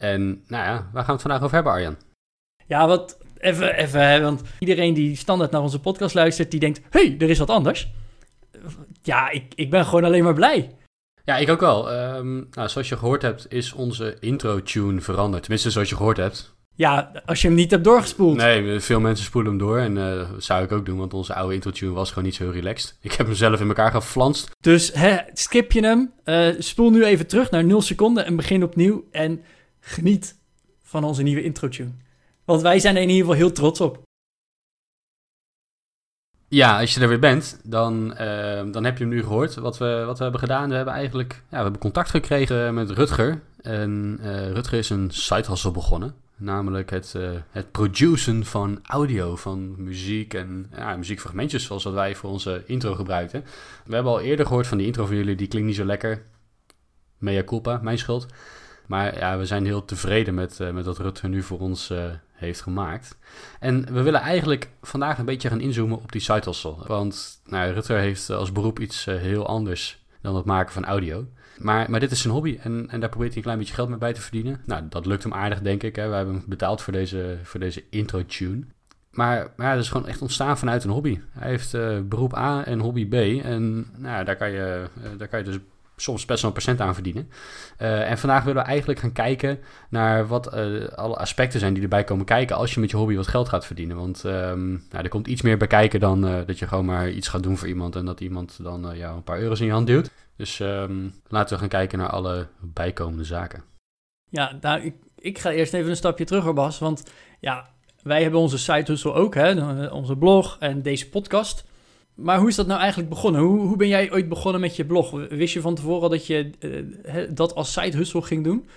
En nou ja, waar gaan we het vandaag over hebben Arjan? Ja, wat even, even, hè, want iedereen die standaard naar onze podcast luistert, die denkt: hey, er is wat anders. Ja, ik, ik ben gewoon alleen maar blij. Ja, ik ook wel. Ehm, nou, zoals je gehoord hebt is onze intro tune veranderd. Tenminste, zoals je gehoord hebt. Ja, als je hem niet hebt doorgespoeld. Nee, veel mensen spoelen hem door en eh, dat zou ik ook doen, want onze oude intro tune was gewoon niet zo relaxed. Ik heb hem zelf in elkaar geflanst. Dus hè, skip je hem, eh, spoel nu even terug naar 0 seconden en begin opnieuw. En geniet van onze nieuwe intro-tune. Want wij zijn er in ieder geval heel trots op. Ja, als je er weer bent, dan, ehm, dan heb je hem nu gehoord. Wat we, wat we hebben gedaan, we hebben eigenlijk ja, we hebben contact gekregen met Rutger. En eh, Rutger is een side begonnen. Namelijk het, eh, het produceren van audio, van muziek en ja, muziekfragmentjes zoals wat wij voor onze intro gebruikten. We hebben al eerder gehoord van die intro van jullie, die klinkt niet zo lekker. Mea culpa, mijn schuld. Maar ja, we zijn heel tevreden met, eh, met wat Rutger nu voor ons eh, heeft gemaakt. En we willen eigenlijk vandaag een beetje gaan inzoomen op die side. Want nou, Rutger heeft als beroep iets eh, heel anders dan het maken van audio. Maar, maar dit is zijn hobby en, en daar probeert hij een klein beetje geld mee bij te verdienen. Nou, dat lukt hem aardig, denk ik. Hè. We hebben hem betaald voor deze, voor deze intro-tune. Maar, maar dat is gewoon echt ontstaan vanuit een hobby. Hij heeft beroep A en hobby B. En nou, daar, kan je, daar kan je dus soms best wel een procent aan verdienen. Eh, en vandaag willen we eigenlijk gaan kijken naar wat eh, alle aspecten zijn die erbij komen kijken als je met je hobby wat geld gaat verdienen. Want ehm, nou, er komt iets meer bij kijken dan eh, dat je gewoon maar iets gaat doen voor iemand en dat iemand dan jou een paar euro's in je hand duwt. Dus ehm, laten we gaan kijken naar alle bijkomende zaken. Ja, nou, ik, ik ga eerst even een stapje terug, Bas. Want ja, wij hebben onze site hustle ook, hè, onze blog en deze podcast. Maar hoe is dat nou eigenlijk begonnen? Hoe, hoe ben jij ooit begonnen met je blog? Wist je van tevoren al dat je eh, dat als side hustle ging doen?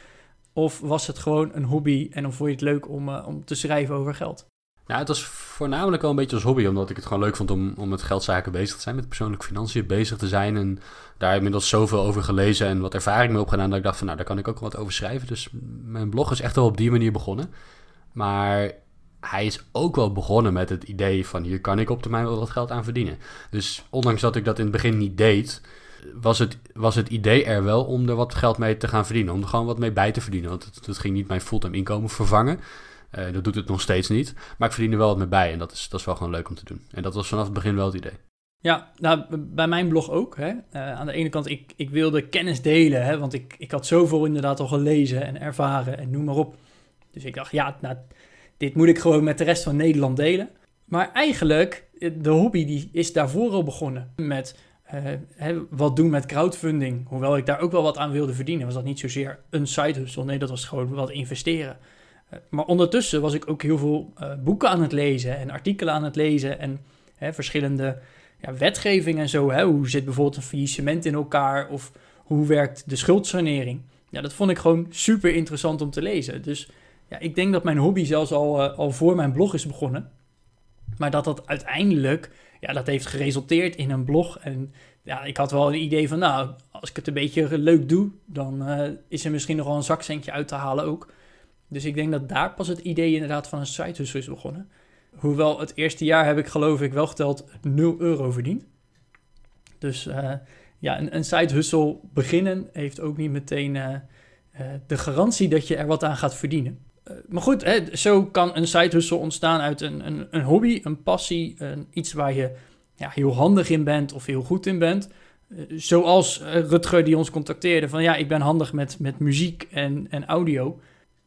Of was het gewoon een hobby en dan vond je het leuk om, eh, om te schrijven over geld? Nou, het was voornamelijk wel een beetje als hobby, omdat ik het gewoon leuk vond om, om met geldzaken bezig te zijn, met persoonlijke financiën bezig te zijn. En daar inmiddels zoveel over gelezen en wat ervaring mee opgedaan, dat ik dacht van, nou, daar kan ik ook wat over schrijven. Dus mijn blog is echt wel op die manier begonnen. Maar hij is ook wel begonnen met het idee van hier kan ik op termijn wel wat geld aan verdienen. Dus ondanks dat ik dat in het begin niet deed, was het, was het idee er wel om er wat geld mee te gaan verdienen. Om er gewoon wat mee bij te verdienen. Want het, het ging niet mijn fulltime inkomen vervangen. Uh, dat doet het nog steeds niet. Maar ik verdien er wel wat mee bij. En dat is, dat is wel gewoon leuk om te doen. En dat was vanaf het begin wel het idee. Ja, nou, bij mijn blog ook. Hè. Uh, aan de ene kant, ik, ik wilde kennis delen. Hè, want ik, ik had zoveel inderdaad al gelezen en ervaren en noem maar op. Dus ik dacht, ja, nou, dit moet ik gewoon met de rest van Nederland delen. Maar eigenlijk, de hobby die is daarvoor al begonnen met uh, wat doen met crowdfunding. Hoewel ik daar ook wel wat aan wilde verdienen, was dat niet zozeer een side hustle. Nee, dat was gewoon wat investeren. Uh, maar ondertussen was ik ook heel veel uh, boeken aan het lezen en artikelen aan het lezen en verschillende ja, wetgeving en zo. Hè? Hoe zit bijvoorbeeld een faillissement in elkaar of hoe werkt de schuldsanering? Ja, dat vond ik gewoon super interessant om te lezen. Dus ja, ik denk dat mijn hobby zelfs al, uh, al voor mijn blog is begonnen. Maar dat dat uiteindelijk, ja, dat heeft geresulteerd in een blog. En ja, ik had wel een idee van, nou, als ik het een beetje leuk doe, dan uh, is er misschien nog wel een zakcentje uit te halen ook. Dus ik denk dat daar pas het idee inderdaad van een site hustle is begonnen. Hoewel het eerste jaar heb ik geloof ik wel geteld 0 euro verdiend. Dus uh, ja, een, een side hustle beginnen heeft ook niet meteen de garantie dat je er wat aan gaat verdienen. Uh, maar goed, hè, zo kan een side hustle ontstaan uit een, een, een hobby, een passie, een, iets waar je ja, heel handig in bent of heel goed in bent. Uh, zoals uh, Rutger die ons contacteerde van ja, ik ben handig met, met muziek en, en audio.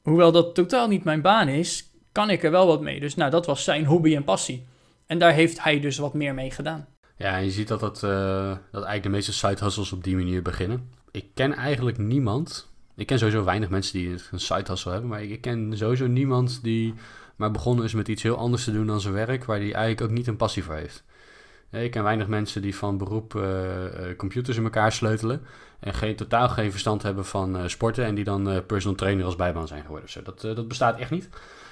Hoewel dat totaal niet mijn baan is, kan ik er wel wat mee. Dus nou, dat was zijn hobby en passie. En daar heeft hij dus wat meer mee gedaan. Ja, en je ziet dat, dat, dat eigenlijk de meeste side hustles op die manier beginnen. Ik ken eigenlijk niemand ik ken sowieso weinig mensen die een side hustle hebben, maar ik ken sowieso niemand die maar begonnen is met iets heel anders te doen dan zijn werk, waar hij eigenlijk ook niet een passie voor heeft. Ik ken weinig mensen die van beroep computers in elkaar sleutelen. En geen, totaal geen verstand hebben van sporten. En die dan personal trainer als bijbaan zijn geworden. Zo, dat, dat bestaat echt niet.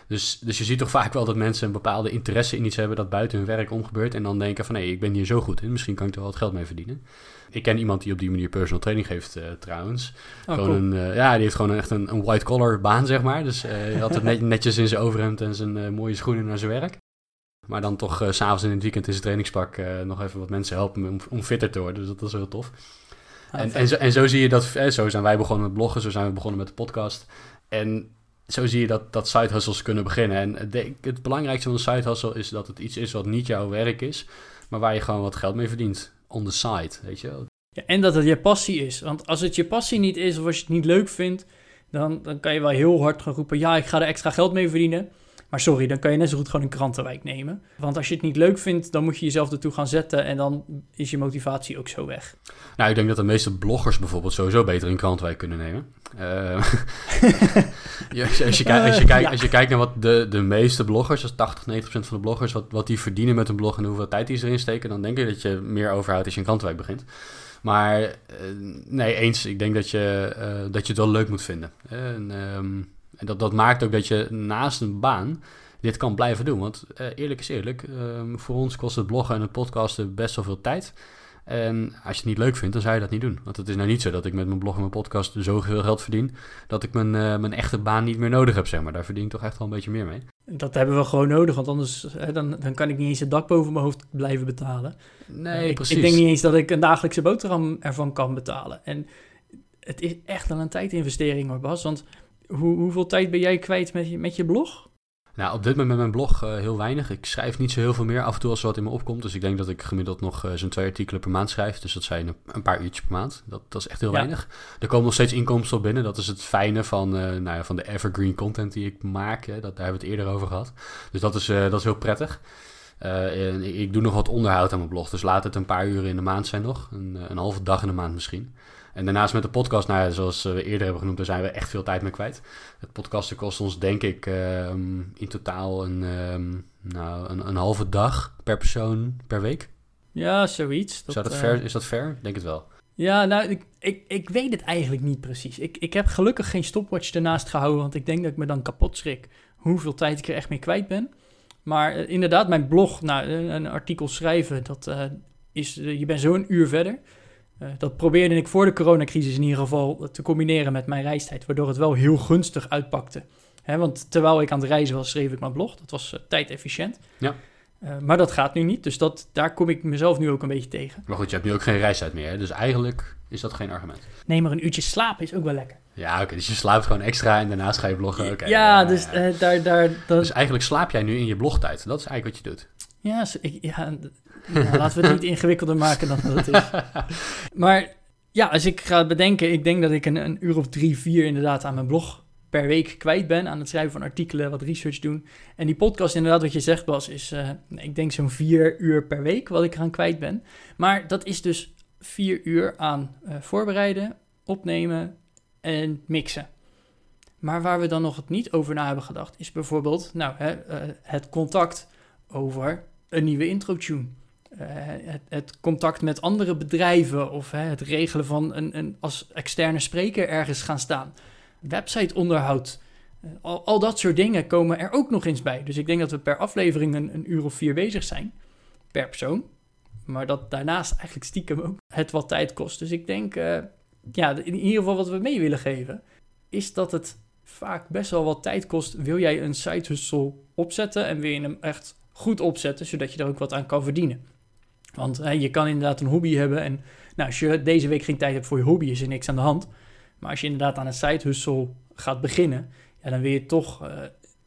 Dus, dus je ziet toch vaak wel dat mensen een bepaalde interesse in iets hebben dat buiten hun werk omgebeurt. En dan denken van hé, ik ben hier zo goed in, misschien kan ik er wel wat geld mee verdienen. Ik ken iemand die op die manier personal training geeft trouwens. Oh, een, ja, die heeft gewoon echt een, een white collar baan, zeg maar. Dus hij had het net, netjes in zijn overhemd en zijn mooie schoenen naar zijn werk. Maar dan toch s s'avonds in het weekend in zijn trainingspak nog even wat mensen helpen om, om fitter te worden. Dus dat is heel tof. Ah, en, en, zo, en zo zie je dat, zo zijn wij begonnen met bloggen, zo zijn we begonnen met de podcast. En zo zie je dat, dat side hustles kunnen beginnen. En het belangrijkste van een side hustle is dat het iets is wat niet jouw werk is, maar waar je gewoon wat geld mee verdient. On the side, weet je ja, en dat het je passie is. Want als het je passie niet is of als je het niet leuk vindt, dan, dan kan je wel heel hard gaan roepen: ja, ik ga er extra geld mee verdienen. Maar sorry, dan kan je net zo goed gewoon een krantenwijk nemen. Want als je het niet leuk vindt, dan moet je jezelf ertoe gaan zetten en dan is je motivatie ook zo weg. Nou, ik denk dat de meeste bloggers bijvoorbeeld sowieso beter een krantenwijk kunnen nemen. Uh, als, je, als, je, als, je kijkt, als je kijkt naar wat de, de meeste bloggers, dus 80, 90 procent van de bloggers, wat, wat die verdienen met een blog en hoeveel tijd die ze erin steken, dan denk ik dat je meer overhoudt als je een krantenwijk begint. Maar uh, nee, eens, ik denk dat je, uh, dat je het wel leuk moet vinden. En, um, en dat, dat maakt ook dat je naast een baan dit kan blijven doen. Want uh, eerlijk is eerlijk, um, voor ons kost het bloggen en het podcasten best wel veel tijd. En als je het niet leuk vindt, dan zou je dat niet doen. Want het is nou niet zo dat ik met mijn blog en mijn podcast zoveel geld verdien... dat ik mijn, uh, mijn echte baan niet meer nodig heb, zeg maar. Daar verdien ik toch echt wel een beetje meer mee. Dat hebben we gewoon nodig, want anders hè, dan, dan kan ik niet eens het dak boven mijn hoofd blijven betalen. Nee, ik, precies. Ik denk niet eens dat ik een dagelijkse boterham ervan kan betalen. En het is echt wel een tijdinvestering hoor, Bas. Want hoe, hoeveel tijd ben jij kwijt met je, met je blog? Nou, op dit moment met mijn blog uh, heel weinig. Ik schrijf niet zo heel veel meer. Af en toe als er wat in me opkomt. Dus ik denk dat ik gemiddeld nog uh, zo'n twee artikelen per maand schrijf. Dus dat zijn een paar uurtjes per maand. Dat, dat is echt heel weinig. Er komen nog steeds inkomsten op binnen. Dat is het fijne van, uh, nou ja, van de evergreen content die ik maak. Hè. Dat, daar hebben we het eerder over gehad. Dus dat is, dat is heel prettig. en ik doe nog wat onderhoud aan mijn blog. Dus laat het een paar uren in de maand zijn nog. Een, een halve dag in de maand misschien. En daarnaast met de podcast, nou ja, zoals we eerder hebben genoemd, daar zijn we echt veel tijd mee kwijt. Het podcasten kost ons denk ik ehm, in totaal een, ehm, nou, een, een, halve dag per persoon per week. Ja, zoiets. Dat, Zou dat fair, is dat fair? Denk het wel. Ja, nou, ik, ik, ik weet het eigenlijk niet precies. Ik, ik heb gelukkig geen stopwatch ernaast gehouden, want ik denk dat ik me dan kapot schrik hoeveel tijd ik er echt mee kwijt ben. Maar uh, inderdaad, mijn blog, nou, een artikel schrijven, dat uh, is, uh, je bent zo een uur verder. Uh, dat probeerde ik voor de coronacrisis in ieder geval te combineren met mijn reistijd, waardoor het wel heel gunstig uitpakte. Hè, want terwijl ik aan het reizen was, schreef ik mijn blog. Dat was uh, tijdefficiënt. Ja. Uh, maar dat gaat nu niet, dus dat, daar kom ik mezelf nu ook een beetje tegen. Maar goed, je hebt nu ook geen reistijd meer, hè? dus eigenlijk is dat geen argument. Nee, maar een uurtje slapen is ook wel lekker. Ja, oké, dus je slaapt gewoon extra en daarnaast ga je bloggen. Okay, ja, dus daar... daar dat... Dus eigenlijk slaap jij nu in je blogtijd, dat is eigenlijk wat je doet. Ja, ik, ja nou, laten we het niet ingewikkelder maken dan dat het is. Maar ja, als ik ga bedenken, ik denk dat ik een, een uur of drie, vier inderdaad aan mijn blog per week kwijt ben. Aan het schrijven van artikelen, wat research doen. En die podcast, inderdaad, wat je zegt, Bas, is uh, ik denk zo'n vier uur per week wat ik eraan kwijt ben. Maar dat is dus vier uur aan uh, voorbereiden, opnemen en mixen. Maar waar we dan nog het niet over na hebben gedacht, is bijvoorbeeld nou, hè, uh, het contact over een nieuwe intro-tune. Uh, het, het, contact met andere bedrijven of het regelen van een, een, als externe spreker ergens gaan staan. Websiteonderhoud. Uh, al, al, dat soort dingen komen er ook nog eens bij. Dus ik denk dat we per aflevering een, uur of vier bezig zijn. Per persoon. Maar dat daarnaast eigenlijk stiekem ook het wat tijd kost. Dus ik denk, uh, ja, in ieder geval wat we mee willen geven, is dat het vaak best wel wat tijd kost. Wil jij een side opzetten en wil je hem echt goed opzetten, zodat je er ook wat aan kan verdienen. Want hè, je kan inderdaad een hobby hebben en nou, als je deze week geen tijd hebt voor je hobby, is er niks aan de hand. Maar als je inderdaad aan een side gaat beginnen, ja, dan wil je toch uh,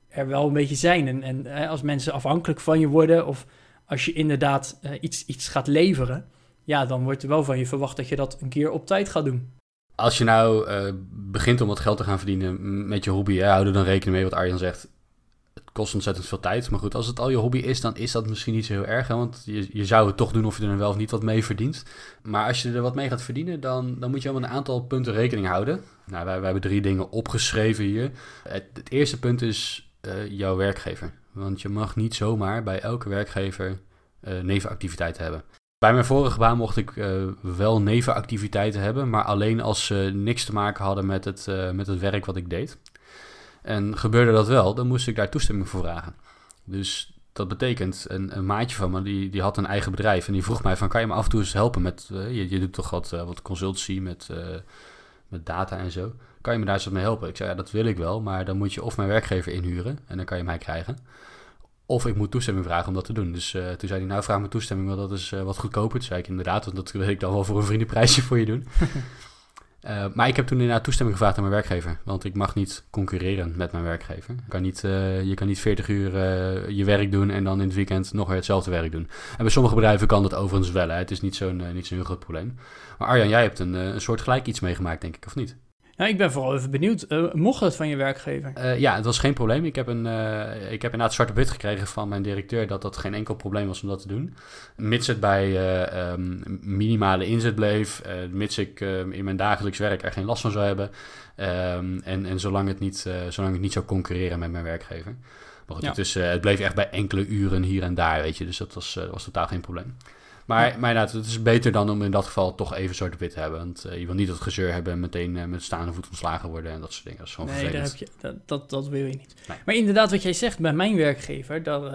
er wel een beetje zijn. En, en hè, als mensen afhankelijk van je worden of als je inderdaad uh, iets, iets gaat leveren, ja, dan wordt er wel van je verwacht dat je dat een keer op tijd gaat doen. Als je nou uh, begint om wat geld te gaan verdienen met je hobby, hè, hou er dan rekening mee wat Arjan zegt kost ontzettend veel tijd. Maar goed, als het al je hobby is, dan is dat misschien niet zo heel erg. Hè? Want je, je zou het toch doen of je er wel of niet wat mee verdient. Maar als je er wat mee gaat verdienen, dan, dan moet je wel een aantal punten rekening houden. Nou, wij, wij hebben drie dingen opgeschreven hier. Het, eerste punt is uh, jouw werkgever. Want je mag niet zomaar bij elke werkgever nevenactiviteiten hebben. Bij mijn vorige baan mocht ik wel nevenactiviteiten hebben, maar alleen als ze niks te maken hadden met het, met het werk wat ik deed. En gebeurde dat wel, dan moest ik daar toestemming voor vragen. Dus dat betekent, een, een, maatje van me, die, die had een eigen bedrijf. En die vroeg mij van, kan je me af en toe eens helpen met... Uh, je, je doet toch wat, uh, wat consultancy met, uh, met data en zo. Kan je me daar eens mee helpen? Ik zei, ja, dat wil ik wel. Maar dan moet je of mijn werkgever inhuren. En dan kan je mij krijgen. Of ik moet toestemming vragen om dat te doen. Dus toen zei hij, nou vraag me toestemming, want dat is wat goedkoper. Toen zei ik, inderdaad, want dat wil ik dan wel voor een vriendenprijsje voor je doen. Uh, maar ik heb toen inderdaad toestemming gevraagd aan mijn werkgever. Want ik mag niet concurreren met mijn werkgever. Je kan niet, uh, je kan niet 40 uur uh, je werk doen en dan in het weekend nog weer hetzelfde werk doen. En bij sommige bedrijven kan dat overigens wel. Hè. Het is niet zo'n niet zo'n heel groot probleem. Maar Arjan, jij hebt een, een soort gelijk iets meegemaakt, denk ik, of niet? Nou, ik ben vooral even benieuwd. Uh, mocht het van je werkgever? Uh, ja, het was geen probleem. Ik heb, een, uh, ik heb inderdaad zwarte wit gekregen van mijn directeur dat dat geen enkel probleem was om dat te doen. Mits het bij um, minimale inzet bleef, mits ik in mijn dagelijks werk er geen last van zou hebben. Um, en en zolang, het niet, zolang ik niet zou concurreren met mijn werkgever. Maar goed, ja. het, is, het bleef echt bij enkele uren hier en daar, weet je. Dus dat was, was totaal geen probleem. Maar, ja. maar inderdaad, het is beter dan om in dat geval toch even zwart-wit te hebben. Want uh, je wil niet dat gezeur hebben en meteen uh, met staande voet ontslagen worden en dat soort dingen. Dat is gewoon nee, daar heb je, dat, dat, dat, wil je niet. Nee. Maar inderdaad, wat jij zegt bij mijn werkgever, daar, uh,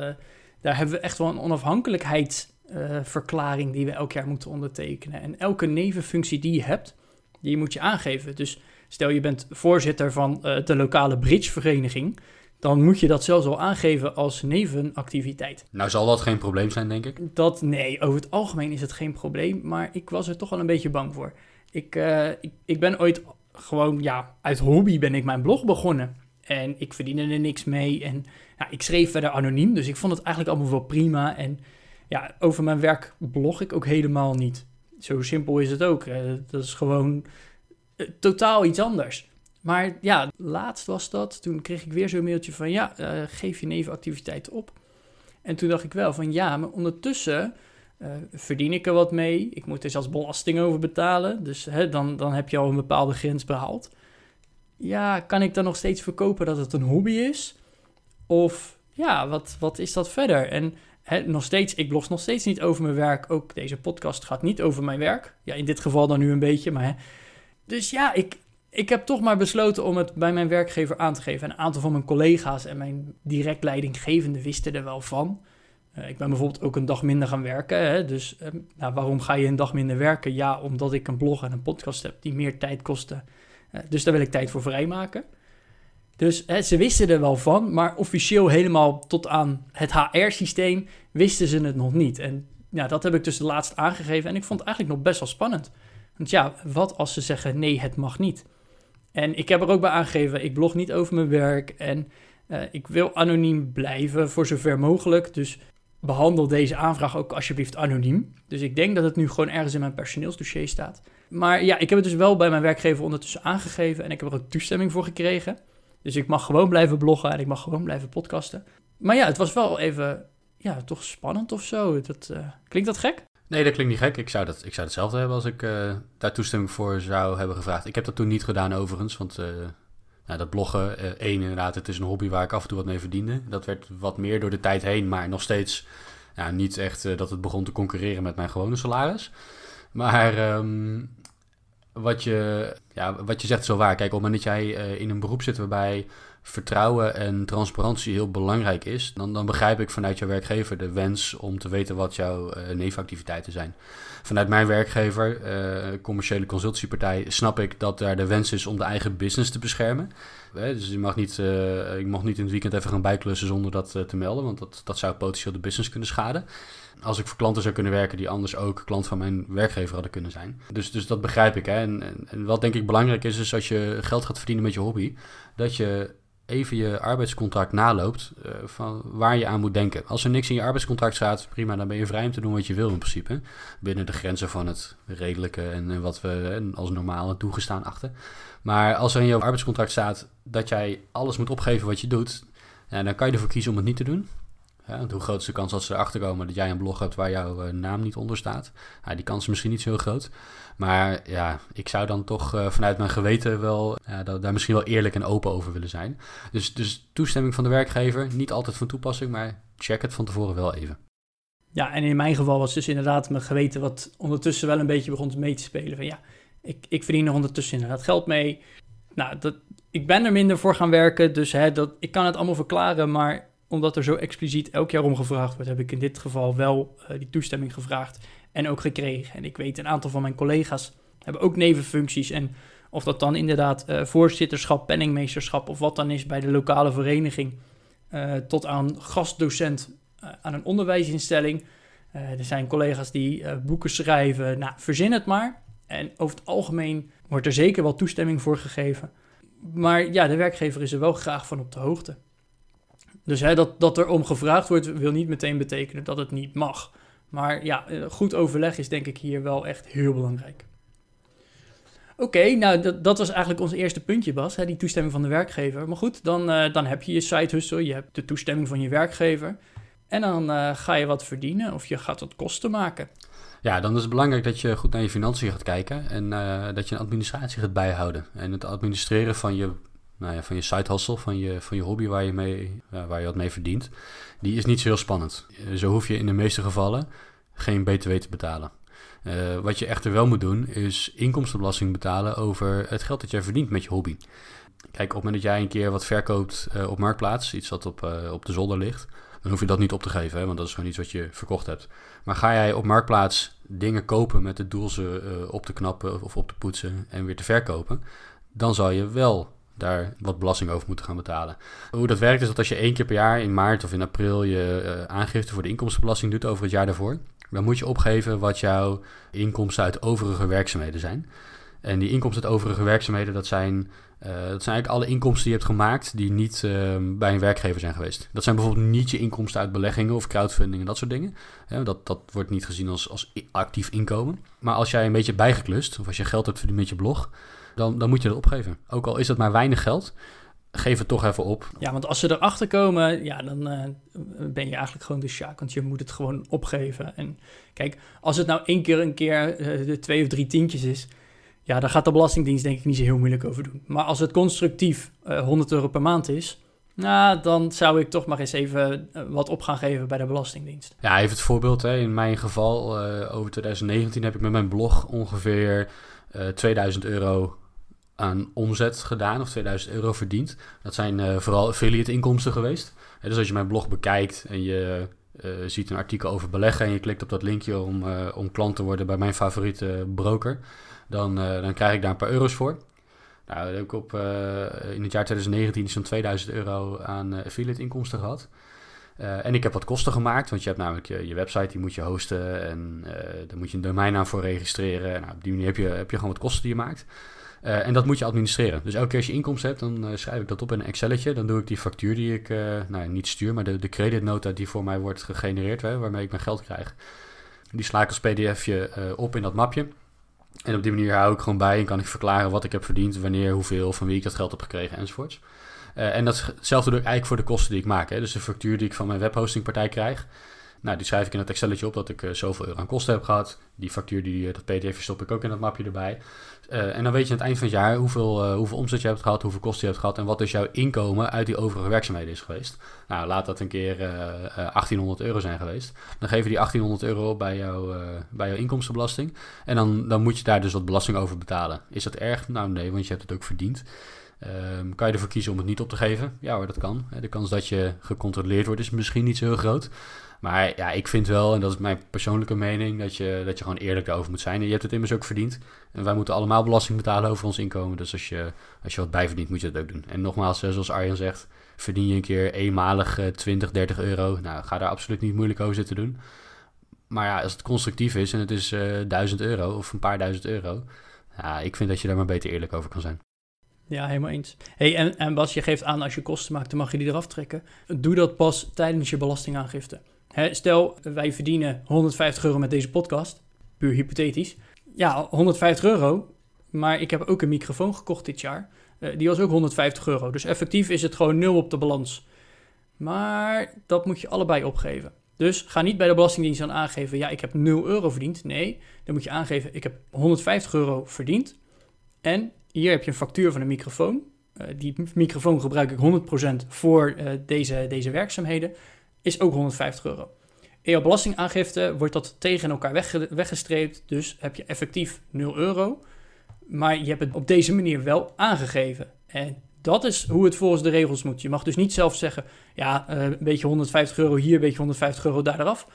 daar hebben we echt wel een onafhankelijkheidsverklaring die we elk jaar moeten ondertekenen. En elke nevenfunctie die je hebt, die moet je aangeven. Dus stel je bent voorzitter van de lokale bridgevereniging dan moet je dat zelfs al aangeven als nevenactiviteit. Nou zal dat geen probleem zijn, denk ik. Dat, nee, over het algemeen is het geen probleem, maar ik was er toch wel een beetje bang voor. Ik, uh, ik, ik ben ooit gewoon, ja, uit hobby ben ik mijn blog begonnen. En ik verdiende er niks mee en ja, ik schreef verder anoniem, dus ik vond het eigenlijk allemaal wel prima. En ja, over mijn werk blog ik ook helemaal niet. Zo simpel is het ook. Dat is gewoon uh, totaal iets anders. Maar ja, laatst was dat. Toen kreeg ik weer zo'n mailtje van ja, uh, geef je nevenactiviteiten op. En toen dacht ik wel van ja, maar ondertussen uh, verdien ik er wat mee. Ik moet er zelfs belasting over betalen. Dus hè, dan, dan heb je al een bepaalde grens behaald. Ja, kan ik dan nog steeds verkopen dat het een hobby is? Of ja, wat, wat is dat verder? En hè, nog steeds, ik blog nog steeds niet over mijn werk. Ook deze podcast gaat niet over mijn werk. Ja, in dit geval dan nu een beetje, maar hè. Dus ja, ik, ik heb toch maar besloten om het bij mijn werkgever aan te geven. En een aantal van mijn collega's en mijn direct leidinggevende wisten er wel van. Uh, ik ben bijvoorbeeld ook een dag minder gaan werken. Hè? Dus uh, nou, waarom ga je een dag minder werken? Ja, omdat ik een blog en een podcast heb die meer tijd kosten. Uh, dus daar wil ik tijd voor vrijmaken. Dus ze wisten er wel van, maar officieel helemaal tot aan het HR-systeem wisten ze het nog niet. En ja, dat heb ik dus laatst aangegeven en ik vond het eigenlijk nog best wel spannend. Want ja, wat als ze zeggen nee, het mag niet? En ik heb er ook bij aangegeven, ik blog niet over mijn werk en uh, ik wil anoniem blijven voor zover mogelijk. Dus behandel deze aanvraag ook alsjeblieft anoniem. Dus ik denk dat het nu gewoon ergens in mijn personeelsdossier staat. Maar ja, ik heb het dus wel bij mijn werkgever ondertussen aangegeven en ik heb er ook toestemming voor gekregen. Dus ik mag gewoon blijven bloggen en ik mag gewoon blijven podcasten. Maar ja, het was wel even, ja, toch spannend of zo. Dat, uh, klinkt dat gek? Nee, dat klinkt niet gek. Ik zou, dat, ik zou hetzelfde hebben als ik uh, daar toestemming voor zou hebben gevraagd. Ik heb dat toen niet gedaan overigens, want uh, nou, dat bloggen, uh, één inderdaad, het is een hobby waar ik af en toe wat mee verdiende. Dat werd wat meer door de tijd heen, maar nog steeds niet echt dat het begon te concurreren met mijn gewone salaris. Maar um, wat, je, ja, wat je zegt wel waar. Kijk, op het moment dat jij in een beroep zit waarbij vertrouwen en transparantie heel belangrijk is, dan, dan begrijp ik vanuit jouw werkgever de wens om te weten wat jouw uh, nevenactiviteiten zijn. Vanuit mijn werkgever, uh, commerciële consultiepartij, snap ik dat daar de wens is om de eigen business te beschermen. dus je mag niet, ik mag niet in het weekend even gaan bijklussen zonder dat te melden, want dat, dat zou potentieel de business kunnen schaden. Als ik voor klanten zou kunnen werken die anders ook klant van mijn werkgever hadden kunnen zijn. Dus, dus dat begrijp ik. Hè. En, en, wat denk ik belangrijk is, is als je geld gaat verdienen met je hobby, dat je even je arbeidscontract naloopt uh, van waar je aan moet denken. Als er niks in je arbeidscontract staat, prima, dan ben je vrij om te doen wat je wil in principe. Binnen de grenzen van het redelijke en, wat we als normaal toegestaan achten. Maar als er in je arbeidscontract staat dat jij alles moet opgeven wat je doet, ja, dan kan je ervoor kiezen om het niet te doen. Ja, want hoe groot is de kans dat ze erachter komen dat jij een blog hebt waar jouw uh, naam niet onder staat? Die kans is misschien niet zo groot. Maar ja, ik zou dan toch uh, vanuit mijn geweten wel ja, daar misschien wel eerlijk en open over willen zijn. Dus, dus toestemming van de werkgever, niet altijd van toepassing, maar check het van tevoren wel even. Ja, en in mijn geval was dus inderdaad mijn geweten wat ondertussen wel een beetje begon mee te spelen. Van ja, ik, ik verdien er ondertussen inderdaad geld mee. Nou, dat, ik ben er minder voor gaan werken, dus hè, dat, ik kan het allemaal verklaren. Maar omdat er zo expliciet elk jaar om gevraagd wordt, heb ik in dit geval wel uh, die toestemming gevraagd en ook gekregen. En ik weet, een aantal van mijn collega's hebben ook nevenfuncties. En of dat dan inderdaad uh, voorzitterschap, penningmeesterschap of wat dan is bij de lokale vereniging, uh, tot aan gastdocent aan een onderwijsinstelling. er zijn collega's die boeken schrijven, nou, verzin het maar. En over het algemeen wordt er zeker wel toestemming voor gegeven. Maar ja, de werkgever is er wel graag van op de hoogte. Dus dat, dat er om gevraagd wordt, wil niet meteen betekenen dat het niet mag. Maar ja, eh, goed overleg is denk ik hier wel echt heel belangrijk. Oké, nou dat, dat was eigenlijk ons eerste puntje, Bas, hè, die toestemming van de werkgever. Maar goed, dan, uh, dan heb je je side hustle, je hebt de toestemming van je werkgever. En dan uh, ga je wat verdienen of je gaat wat kosten maken. Ja, dan is het belangrijk dat je goed naar je financiën gaat kijken en dat je een administratie gaat bijhouden. En het administreren van je, nou ja, van je side hustle, van je, van je hobby waar je, mee, waar je wat mee verdient, die is niet zo heel spannend. Uh, zo hoef je in de meeste gevallen geen btw te betalen. wat je echter wel moet doen, is inkomstenbelasting betalen over het geld dat jij verdient met je hobby. Kijk, op het moment dat jij een keer wat verkoopt op Marktplaats, iets wat op, op de zolder ligt, dan hoef je dat niet op te geven, hè, want dat is gewoon iets wat je verkocht hebt. Maar ga jij op Marktplaats dingen kopen met het doel ze op te knappen of op te poetsen en weer te verkopen, dan zal je wel daar wat belasting over moeten gaan betalen. Hoe dat werkt is dat als je één keer per jaar in maart of in april je uh, aangifte voor de inkomstenbelasting doet over het jaar daarvoor, dan moet je opgeven wat jouw inkomsten uit overige werkzaamheden zijn. En die inkomsten uit overige werkzaamheden, dat zijn, uh, dat zijn eigenlijk alle inkomsten die je hebt gemaakt die niet uh, bij een werkgever zijn geweest. Dat zijn bijvoorbeeld niet je inkomsten uit beleggingen of crowdfunding en dat soort dingen. Dat, dat wordt niet gezien als, als actief inkomen. Maar als jij een beetje bijgeklust, of als je geld hebt verdiend met je blog, dan, dan moet je dat opgeven. Ook al is dat maar weinig geld, geef het toch even op. Ja, want als ze erachter komen, ja, dan uh, ben je eigenlijk gewoon de sjaak. Want je moet het gewoon opgeven. En kijk, als het nou één keer een keer uh, de twee of drie tientjes is ja, daar gaat de Belastingdienst denk ik niet zo heel moeilijk over doen. Maar als het constructief uh, eh, 100 euro per maand is, nou, dan zou ik toch maar eens even wat op gaan geven bij de Belastingdienst. Ja, even het voorbeeld. Hè. In mijn geval, uh, over 2019 heb ik met mijn blog ongeveer 2000 euro aan omzet gedaan, of 2000 euro verdiend. Dat zijn vooral affiliate inkomsten geweest. dus als je mijn blog bekijkt en je ziet een artikel over beleggen en je klikt op dat linkje om, om klant te worden bij mijn favoriete broker dan, uh, dan krijg ik daar een paar euro's voor. Nou, heb ik uh, in het jaar 2019 zo'n 2000 euro aan uh, affiliate inkomsten gehad. en ik heb wat kosten gemaakt, want je hebt namelijk je, je website, die moet je hosten en daar moet je een domeinnaam voor registreren. Nou, op die manier heb je, heb je gewoon wat kosten die je maakt. Uh, en dat moet je administreren. Dus elke keer als je inkomsten hebt, dan uh, schrijf ik dat op in een Excelletje. Dan doe ik die factuur die ik, uh, nou niet stuur, maar de, de creditnota die voor mij wordt gegenereerd, hè, waarmee ik mijn geld krijg. Die sla ik als pdfje op in dat mapje. En op die manier hou ik gewoon bij en kan ik verklaren wat ik heb verdiend, wanneer, hoeveel, van wie ik dat geld heb gekregen enzovoorts. En datzelfde doe ik eigenlijk voor de kosten die ik maak. Hè. Dus de factuur die ik van mijn webhostingpartij krijg, nou, die schrijf ik in het Excelletje op dat ik uh, zoveel euro aan kosten heb gehad. Die factuur, die, uh, dat pdf stop ik ook in dat mapje erbij. Uh, en dan weet je aan het eind van het jaar hoeveel, hoeveel omzet je hebt gehad, hoeveel kosten je hebt gehad en wat dus jouw inkomen uit die overige werkzaamheden is geweest. Nou, laat dat een keer 1800 euro zijn geweest. Dan geven die 1800 euro bij, jou, bij jouw inkomstenbelasting. En dan, dan moet je daar dus wat belasting over betalen. Is dat erg? Nou nee, want je hebt het ook verdiend. Um, kan je ervoor kiezen om het niet op te geven? Ja dat kan. De kans dat je gecontroleerd wordt is misschien niet zo heel groot. Maar ja, ik vind wel, en dat is mijn persoonlijke mening, dat je, dat je gewoon eerlijk daarover moet zijn. En je hebt het immers ook verdiend. En wij moeten allemaal belasting betalen over ons inkomen. Dus als je, als je wat bijverdient, moet je dat ook doen. En nogmaals, zoals Arjan zegt, verdien je een keer eenmalig 20, 30 euro. Nou, ga daar absoluut niet moeilijk over zitten doen. Maar ja, als het constructief is en het is uh, eh, 1000 euro of een paar duizend euro. Ja, ik vind dat je daar maar beter eerlijk over kan zijn. Ja, helemaal eens. Hey, en, en Bas, je geeft aan als je kosten maakt, dan mag je die eraf trekken. Doe dat pas tijdens je belastingaangifte stel, wij verdienen 150 euro met deze podcast, puur hypothetisch. Ja, 150 euro, maar ik heb ook een microfoon gekocht dit jaar. Uh, die was ook 150 euro. Dus effectief is het gewoon nul op de balans. Maar dat moet je allebei opgeven. Dus ga niet bij de Belastingdienst aan aangeven, ja, ik heb 0 euro verdiend. Nee, dan moet je aangeven, ik heb 150 euro verdiend. En hier heb je een factuur van een microfoon. Uh, die microfoon gebruik ik 100% voor uh, deze, deze werkzaamheden is ook 150 euro. In jouw belastingaangifte wordt dat tegen elkaar wegge weggestreept, dus heb je effectief 0 euro. Maar je hebt het op deze manier wel aangegeven. En dat is hoe het volgens de regels moet. Je mag dus niet zelf zeggen, ja, uh, een beetje 150 euro hier, een beetje 150 euro daar eraf.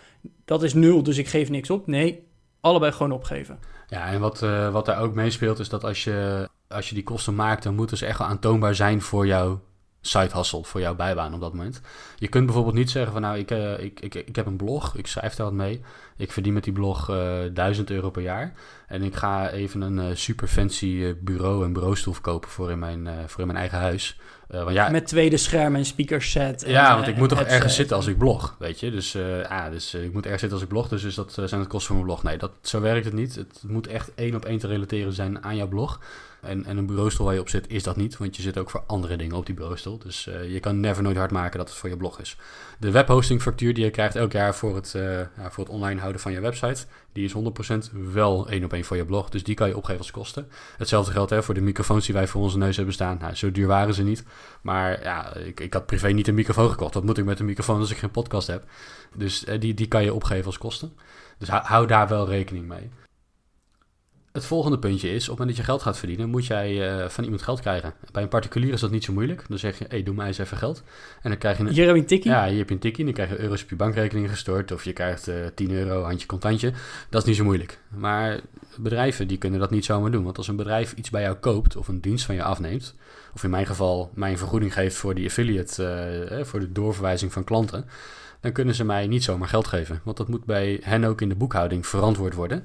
Dat is nul, dus ik geef niks op. Nee, allebei gewoon opgeven. Ja, en wat, wat daar ook meespeelt is dat als je, als je die kosten maakt, dan moeten ze echt wel aantoonbaar zijn voor jou side hustle voor jouw bijbaan op dat moment. Je kunt bijvoorbeeld niet zeggen van nou, ik, uh, ik, ik, ik heb een blog, ik schrijf daar wat mee. Ik verdien met die blog uh, eh, 1000 euro per jaar. En ik ga even een uh, super fancy bureau en bureaustoel kopen voor in mijn, voor in mijn eigen huis. Want ja, met tweede scherm en speakerset. Ja, want ik moet toch ergens zitten als ik blog, weet je. Dus, ah, dus ik moet ergens zitten als ik blog, dus, dus dat zijn de kosten van mijn blog. Nee, dat, zo werkt het niet. Het moet echt één op één te relateren zijn aan jouw blog. En, en een bureaustoel waar je op zit is dat niet, want je zit ook voor andere dingen op die bureaustoel. Dus uh, je kan never nooit hard maken dat het voor je blog is. De webhosting factuur die je krijgt elk jaar voor het, uh, ja, voor het online houden van je website, die is 100% wel één op één voor je blog. Dus die kan je opgeven als kosten. Hetzelfde geldt hè, voor de microfoons die wij voor onze neus hebben staan. Nou, zo duur waren ze niet. Maar ja, ik, ik had privé niet een microfoon gekocht. Wat moet ik met een microfoon als ik geen podcast heb? Dus uh, die, die kan je opgeven als kosten. Dus hou, hou daar wel rekening mee. Het volgende puntje is, op het moment dat je geld gaat verdienen, moet jij uh, van iemand geld krijgen. Bij een particulier is dat niet zo moeilijk. Dan zeg je, hey, doe mij eens even geld. En dan krijg je een... Hier heb je een tikkie? Ja, hier heb je een tikkie. Dan krijg je euro's op je bankrekening gestort. Of je krijgt uh, eh, 10 euro, handje contantje. Dat is niet zo moeilijk. Maar bedrijven, die kunnen dat niet zomaar doen. Want als een bedrijf iets bij jou koopt of een dienst van je afneemt... of in mijn geval mijn vergoeding geeft voor die affiliate, uh, voor de doorverwijzing van klanten... dan kunnen ze mij niet zomaar geld geven. Want dat moet bij hen ook in de boekhouding verantwoord worden...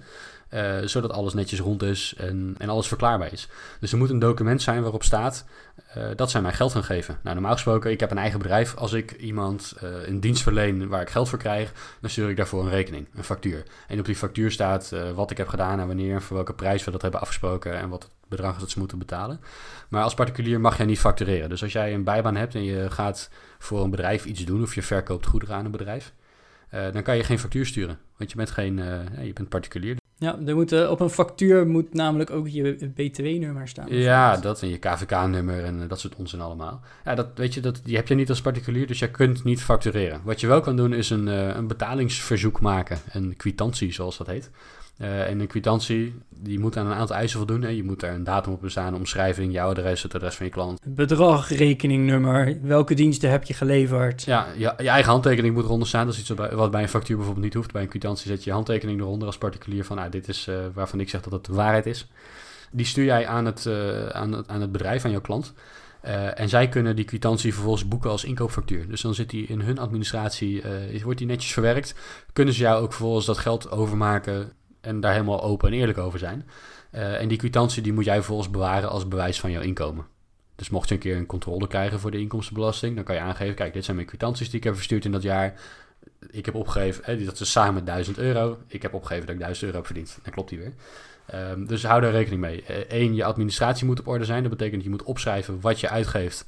Uh, zodat alles netjes rond is en, en alles verklaarbaar is. Dus er moet een document zijn waarop staat uh, dat zij mij geld gaan geven. Nou, normaal gesproken, ik heb een eigen bedrijf. Als ik iemand uh, een dienst verleen waar ik geld voor krijg, dan stuur ik daarvoor een rekening, een factuur. En op die factuur staat wat ik heb gedaan en wanneer en voor welke prijs we dat hebben afgesproken en wat het bedrag is dat ze moeten betalen. Maar als particulier mag jij niet factureren. Dus als jij een bijbaan hebt en je gaat voor een bedrijf iets doen of je verkoopt goederen aan een bedrijf, dan kan je geen factuur sturen. Want je bent geen, je bent particulier. Ja, er moet, uh, op een factuur moet namelijk ook je BTW-nummer staan. Ja, dat en je KVK-nummer en uh, dat soort onzin allemaal. Ja, dat, weet je, dat, die heb je niet als particulier, dus jij kunt niet factureren. Wat je wel kan doen is een, uh, een betalingsverzoek maken, een kwitantie zoals dat heet. Uh, en een kwitantie, die moet aan een aantal eisen voldoen. Hè. Je moet er een datum op bestaan, omschrijving, jouw adres, het adres van je klant. Bedrag, rekeningnummer, welke diensten heb je geleverd? Ja, je, je eigen handtekening moet eronder staan. Dat is iets wat bij een factuur bijvoorbeeld niet hoeft. Bij een kwitantie zet je je handtekening eronder als particulier van, nou, dit is uh, waarvan ik zeg dat het de waarheid is. Die stuur jij aan het, uh, aan het, aan het bedrijf, aan jouw klant. Uh, en zij kunnen die kwitantie vervolgens boeken als inkoopfactuur. Dus dan zit die in hun administratie, uh, wordt die netjes verwerkt. Kunnen ze jou ook vervolgens dat geld overmaken en daar helemaal open en eerlijk over zijn. Uh, en die kwitantie die moet jij vervolgens bewaren als bewijs van jouw inkomen. Dus mocht je een keer een controle krijgen voor de inkomstenbelasting, dan kan je aangeven: kijk, dit zijn mijn kwitanties die ik heb verstuurd in dat jaar. Ik heb opgegeven, hè, dat is samen 1000 euro. Ik heb opgegeven dat ik 1000 euro heb verdiend. Dan klopt die weer. Um, dus hou daar rekening mee. Eén, uh, je administratie moet op orde zijn. Dat betekent dat je moet opschrijven wat je uitgeeft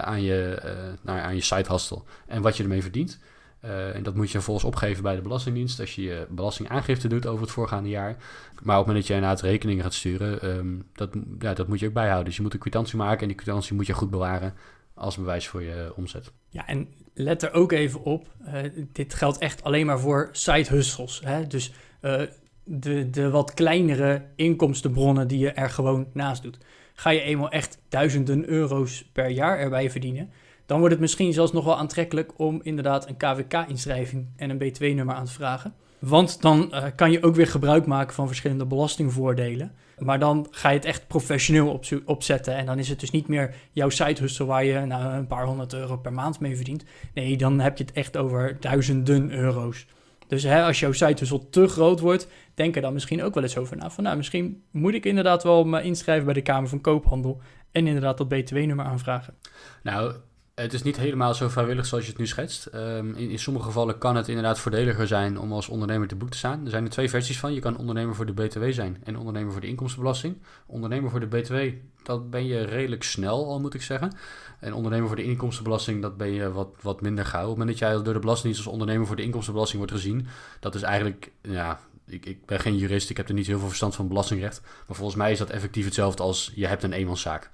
aan, je, uh, nou, aan je site hustle en wat je ermee verdient. Uh, en dat moet je vervolgens opgeven bij de Belastingdienst als je je belastingaangifte doet over het voorgaande jaar. Maar op het moment dat je inderdaad rekeningen gaat sturen, um, dat, ja, dat moet je ook bijhouden. Dus je moet een kwitantie maken en die kwitantie moet je goed bewaren als bewijs voor je omzet. Ja, en let er ook even op, uh, dit geldt echt alleen maar voor side hustles. Hè? Dus uh, de, de wat kleinere inkomstenbronnen die je er gewoon naast doet. Ga je eenmaal echt duizenden euro's per jaar erbij verdienen dan wordt het misschien zelfs nog wel aantrekkelijk om inderdaad een KVK-inschrijving en een B2-nummer aan te vragen. Want dan uh, kan je ook weer gebruik maken van verschillende belastingvoordelen. Maar dan ga je het echt professioneel op, opzetten. En dan is het dus niet meer jouw side hustle waar je nou, een paar honderd euro per maand mee verdient. Nee, dan heb je het echt over duizenden euro's. Dus hè, als jouw site hustle te groot wordt, denk er dan misschien ook wel eens over na. Van nou, misschien moet ik inderdaad wel me inschrijven bij de Kamer van Koophandel. En inderdaad dat BTW-nummer aanvragen. Nou, het is niet helemaal zo vrijwillig zoals je het nu schetst. In, in, sommige gevallen kan het inderdaad voordeliger zijn om als ondernemer te boek te staan. Er zijn er twee versies van. Je kan ondernemer voor de BTW zijn en ondernemer voor de inkomstenbelasting. Ondernemer voor de BTW, dat ben je redelijk snel al, moet ik zeggen. En ondernemer voor de inkomstenbelasting, dat ben je wat, wat minder gauw. Op het moment dat jij door de Belastingdienst als ondernemer voor de inkomstenbelasting wordt gezien, dat is eigenlijk, ja, ik, ik, ben geen jurist, ik heb er niet heel veel verstand van belastingrecht. Maar volgens mij is dat effectief hetzelfde als je hebt een eenmanszaak.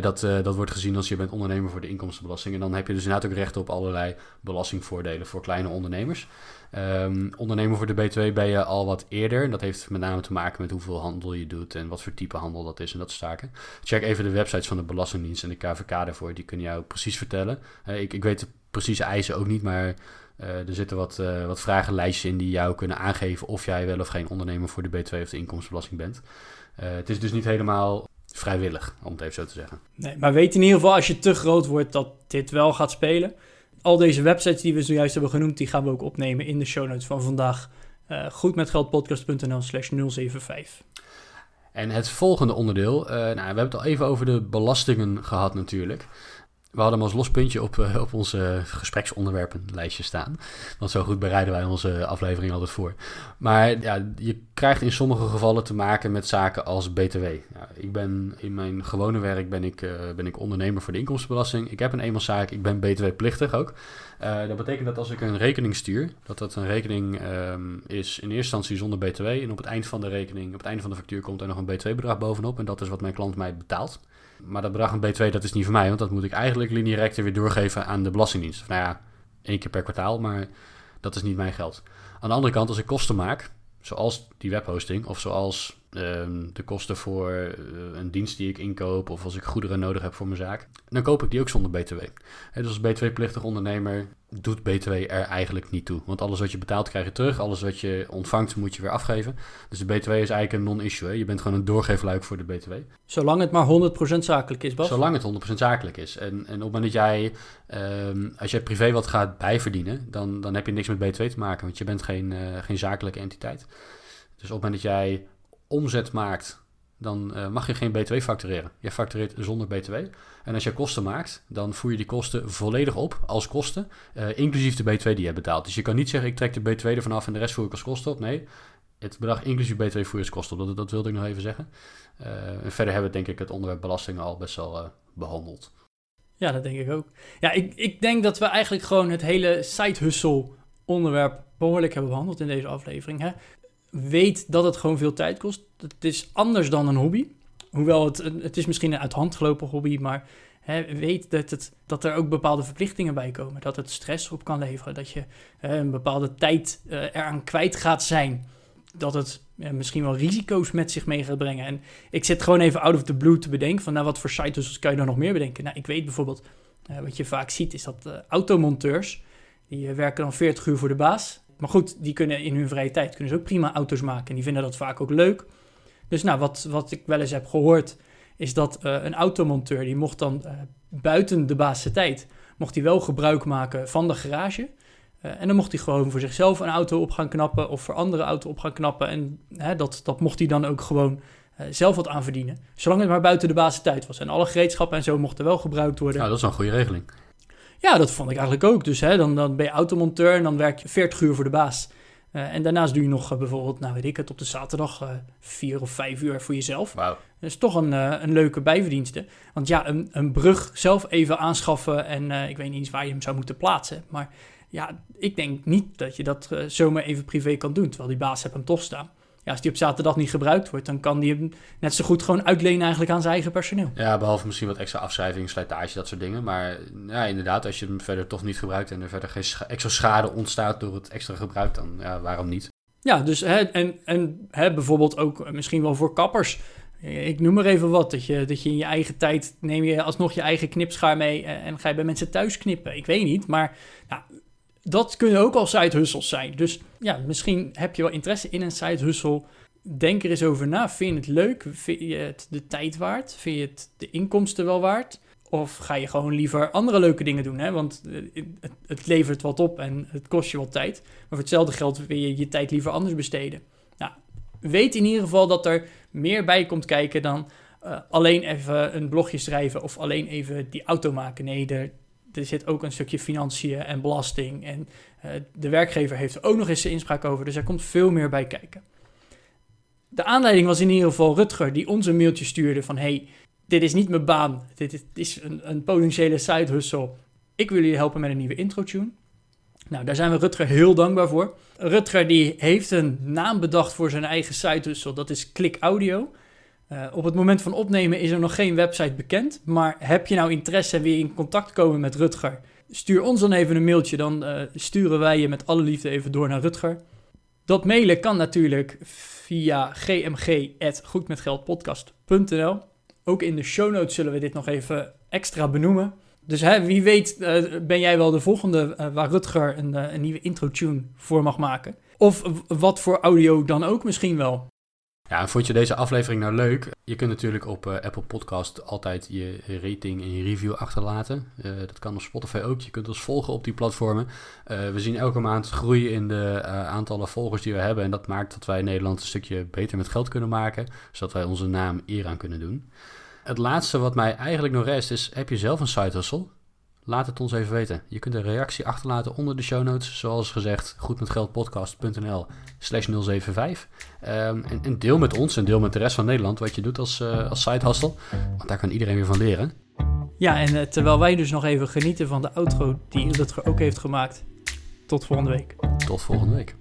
Dat, dat wordt gezien als je bent ondernemer voor de inkomstenbelasting. En dan heb je dus inderdaad ook recht op allerlei belastingvoordelen voor kleine ondernemers. Um, ondernemer voor de B2 ben je al wat eerder. Dat heeft met name te maken met hoeveel handel je doet en wat voor type handel dat is en dat soort zaken. Check even de websites van de Belastingdienst en de KVK daarvoor. Die kunnen jou precies vertellen. ik, ik weet de precieze eisen ook niet, maar er zitten wat, uh, wat vragenlijstjes in die jou kunnen aangeven of jij wel of geen ondernemer voor de B2 of de inkomstenbelasting bent. Het is dus niet helemaal vrijwillig, om het even zo te zeggen. Nee, maar weet in ieder geval als je te groot wordt dat dit wel gaat spelen al deze websites die we zojuist hebben genoemd, die gaan we ook opnemen in de show notes van vandaag. Uh, goedmetgeldpodcast.nl slash 075. En het volgende onderdeel, uh, nou, we hebben het al even over de belastingen gehad natuurlijk. We hadden hem als los puntje op, uh, op onze gespreksonderwerpenlijstje staan. Want zo goed bereiden wij onze aflevering altijd voor. Maar ja, je krijgt in sommige gevallen te maken met zaken als BTW. Ik ben in mijn gewone werk ben ik, uh, ben ik ondernemer voor de inkomstenbelasting. Ik heb een eenmanszaak, ik ben BTW-plichtig ook. Uh, dat betekent dat als ik een rekening stuur, dat dat een rekening um, is in eerste instantie zonder BTW. En op het eind van de rekening, op het einde van de factuur komt er nog een BTW-bedrag bovenop. En dat is wat mijn klant mij betaalt. Maar dat bedrag van B2, dat is niet voor mij, want dat moet ik eigenlijk lineair weer doorgeven aan de Belastingdienst. Nou ja, één keer per kwartaal, maar dat is niet mijn geld. Aan de andere kant, als ik kosten maak, zoals die webhosting of zoals Ehm, de kosten voor eh, een dienst die ik inkoop of als ik goederen nodig heb voor mijn zaak, dan koop ik die ook zonder BTW. dus als BTW-plichtig ondernemer doet BTW er eigenlijk niet toe. Want alles wat je betaalt krijg je terug, alles wat je ontvangt moet je weer afgeven. Dus de BTW is eigenlijk een non-issue. Je bent gewoon een doorgeefluik voor de BTW. Zolang het maar 100% zakelijk is, Bas? Zolang het 100% zakelijk is. En, en op het moment dat jij, ehm, als jij privé wat gaat bijverdienen, dan, dan heb je niks met BTW te maken, want je bent geen, uh, geen zakelijke entiteit. Dus op het moment dat jij omzet maakt, dan uh, mag je geen BTW factureren. Je factureert zonder BTW. En als je kosten maakt, dan voer je die kosten volledig op als kosten, uh, inclusief de BTW die je betaalt. Dus je kan niet zeggen, ik trek de BTW ervan af en de rest voer ik als kosten op. Nee, het bedrag inclusief BTW voer je als kosten op. Dat, dat wilde ik nog even zeggen. Uh, en verder hebben we denk ik het onderwerp belastingen al best wel behandeld. Ja, dat denk ik ook. Ja, ik, ik denk dat we eigenlijk gewoon het hele side hustle onderwerp behoorlijk hebben behandeld in deze aflevering. Hè? Weet dat het gewoon veel tijd kost. Het is anders dan een hobby. Hoewel het, het is misschien een uit hand gelopen hobby, maar hè, weet dat, het, dat er ook bepaalde verplichtingen bij komen. Dat het stress op kan leveren. Dat je hè, een bepaalde tijd uh, eraan kwijt gaat zijn. Dat het misschien wel risico's met zich mee gaat brengen. En ik zit gewoon even out of the blue te bedenken van nou, wat voor sites kan je dan nog meer bedenken? Nou, ik weet bijvoorbeeld, uh, wat je vaak ziet, is dat uh, automonteurs, die werken dan 40 uur voor de baas. Maar goed, die kunnen in hun vrije tijd kunnen ze ook prima auto's maken. En die vinden dat vaak ook leuk. Dus nou, wat, wat ik wel eens heb gehoord, is dat uh, een automonteur, die mocht dan uh, buiten de baasse tijd, mocht hij wel gebruik maken van de garage. Uh, en dan mocht hij gewoon voor zichzelf een auto op gaan knappen of voor andere auto op gaan knappen. En hè, dat, dat mocht hij dan ook gewoon zelf wat aan verdienen. Zolang het maar buiten de baasse tijd was. En alle gereedschappen en zo mochten wel gebruikt worden. Nou, dat is een goede regeling. Ja, dat vond ik eigenlijk ook. Dus hè, dan, dan ben je automonteur en dan werk je 40 uur voor de baas. Uh, en daarnaast doe je nog uh, bijvoorbeeld, nou weet ik het, op de zaterdag uh, vier of vijf uur voor jezelf. Wow. Dat is toch een, een leuke bijverdienste. Want ja, een, een brug zelf even aanschaffen en ik weet niet eens waar je hem zou moeten plaatsen. Maar ja, ik denk niet dat je dat zomaar even privé kan doen, terwijl die baas hebt hem toch staan ja, als die op zaterdag niet gebruikt wordt, dan kan die hem net zo goed gewoon uitlenen eigenlijk aan zijn eigen personeel. Ja, behalve misschien wat extra afschrijving, slijtage, dat soort dingen. Maar ja, inderdaad, als je hem verder toch niet gebruikt en er verder geen extra schade ontstaat door het extra gebruik, dan ja, waarom niet? Ja, dus hè, en, en hè, bijvoorbeeld ook misschien wel voor kappers. Ik noem maar even wat, dat je, dat je in je eigen tijd neem je alsnog je eigen knipschaar mee en, en ga je bij mensen thuis knippen. Ik weet niet, maar nou, dat kunnen ook al side zijn. Dus ja, misschien heb je wel interesse in een side hustle. Denk er eens over na. Vind je het leuk? Vind je het de tijd waard? Vind je het de inkomsten wel waard? Of ga je gewoon liever andere leuke dingen doen? Hè? Want eh, het, het levert wat op en het kost je wat tijd. Maar voor hetzelfde geld wil je je tijd liever anders besteden. Nou, weet in ieder geval dat er meer bij komt kijken dan uh, alleen even een blogje schrijven of alleen even die auto maken. Nee, er, er zit ook een stukje financiën en belasting. En uh, de werkgever heeft er ook nog eens de inspraak over. Dus er komt veel meer bij kijken. De aanleiding was in ieder geval Rutger, die ons een mailtje stuurde van... hey, dit is niet mijn baan. Dit is een, een potentiële side hustle. Ik wil jullie helpen met een nieuwe intro-tune. Nou, daar zijn we Rutger heel dankbaar voor. Rutger die heeft een naam bedacht voor zijn eigen side hustle. Dat is Click Audio. Uh, op het moment van opnemen is er nog geen website bekend. Maar heb je nou interesse weer in contact komen met Rutger? Stuur ons dan even een mailtje. Dan uh, sturen wij je met alle liefde even door naar Rutger. Dat mailen kan natuurlijk via gmg.goedmetgeldpodcast.nl. Ook in de show notes zullen we dit nog even extra benoemen. Dus hè, wie weet uh, ben jij wel de volgende waar Rutger een, een nieuwe intro-tune voor mag maken. Of wat voor audio dan ook misschien wel. Ja, vond je deze aflevering nou leuk? Je kunt natuurlijk op Apple Podcast altijd je rating en je review achterlaten. dat kan op Spotify ook. Je kunt ons volgen op die platformen. we zien elke maand groeien in de aantallen volgers die we hebben. En dat maakt dat wij Nederland een stukje beter met geld kunnen maken. Zodat wij onze naam eer aan kunnen doen. Het laatste wat mij eigenlijk nog rest is, heb je zelf een side hustle? Laat het ons even weten. Je kunt een reactie achterlaten onder de show notes. Zoals gezegd, goedmetgeldpodcast.nl slash 075. Um, en, en, deel met ons en deel met de rest van Nederland wat je doet als, uh, als side hustle. Want daar kan iedereen weer van leren. Ja, en uh, terwijl wij dus nog even genieten van de outro die Rutger ook heeft gemaakt. Tot volgende week. Tot volgende week.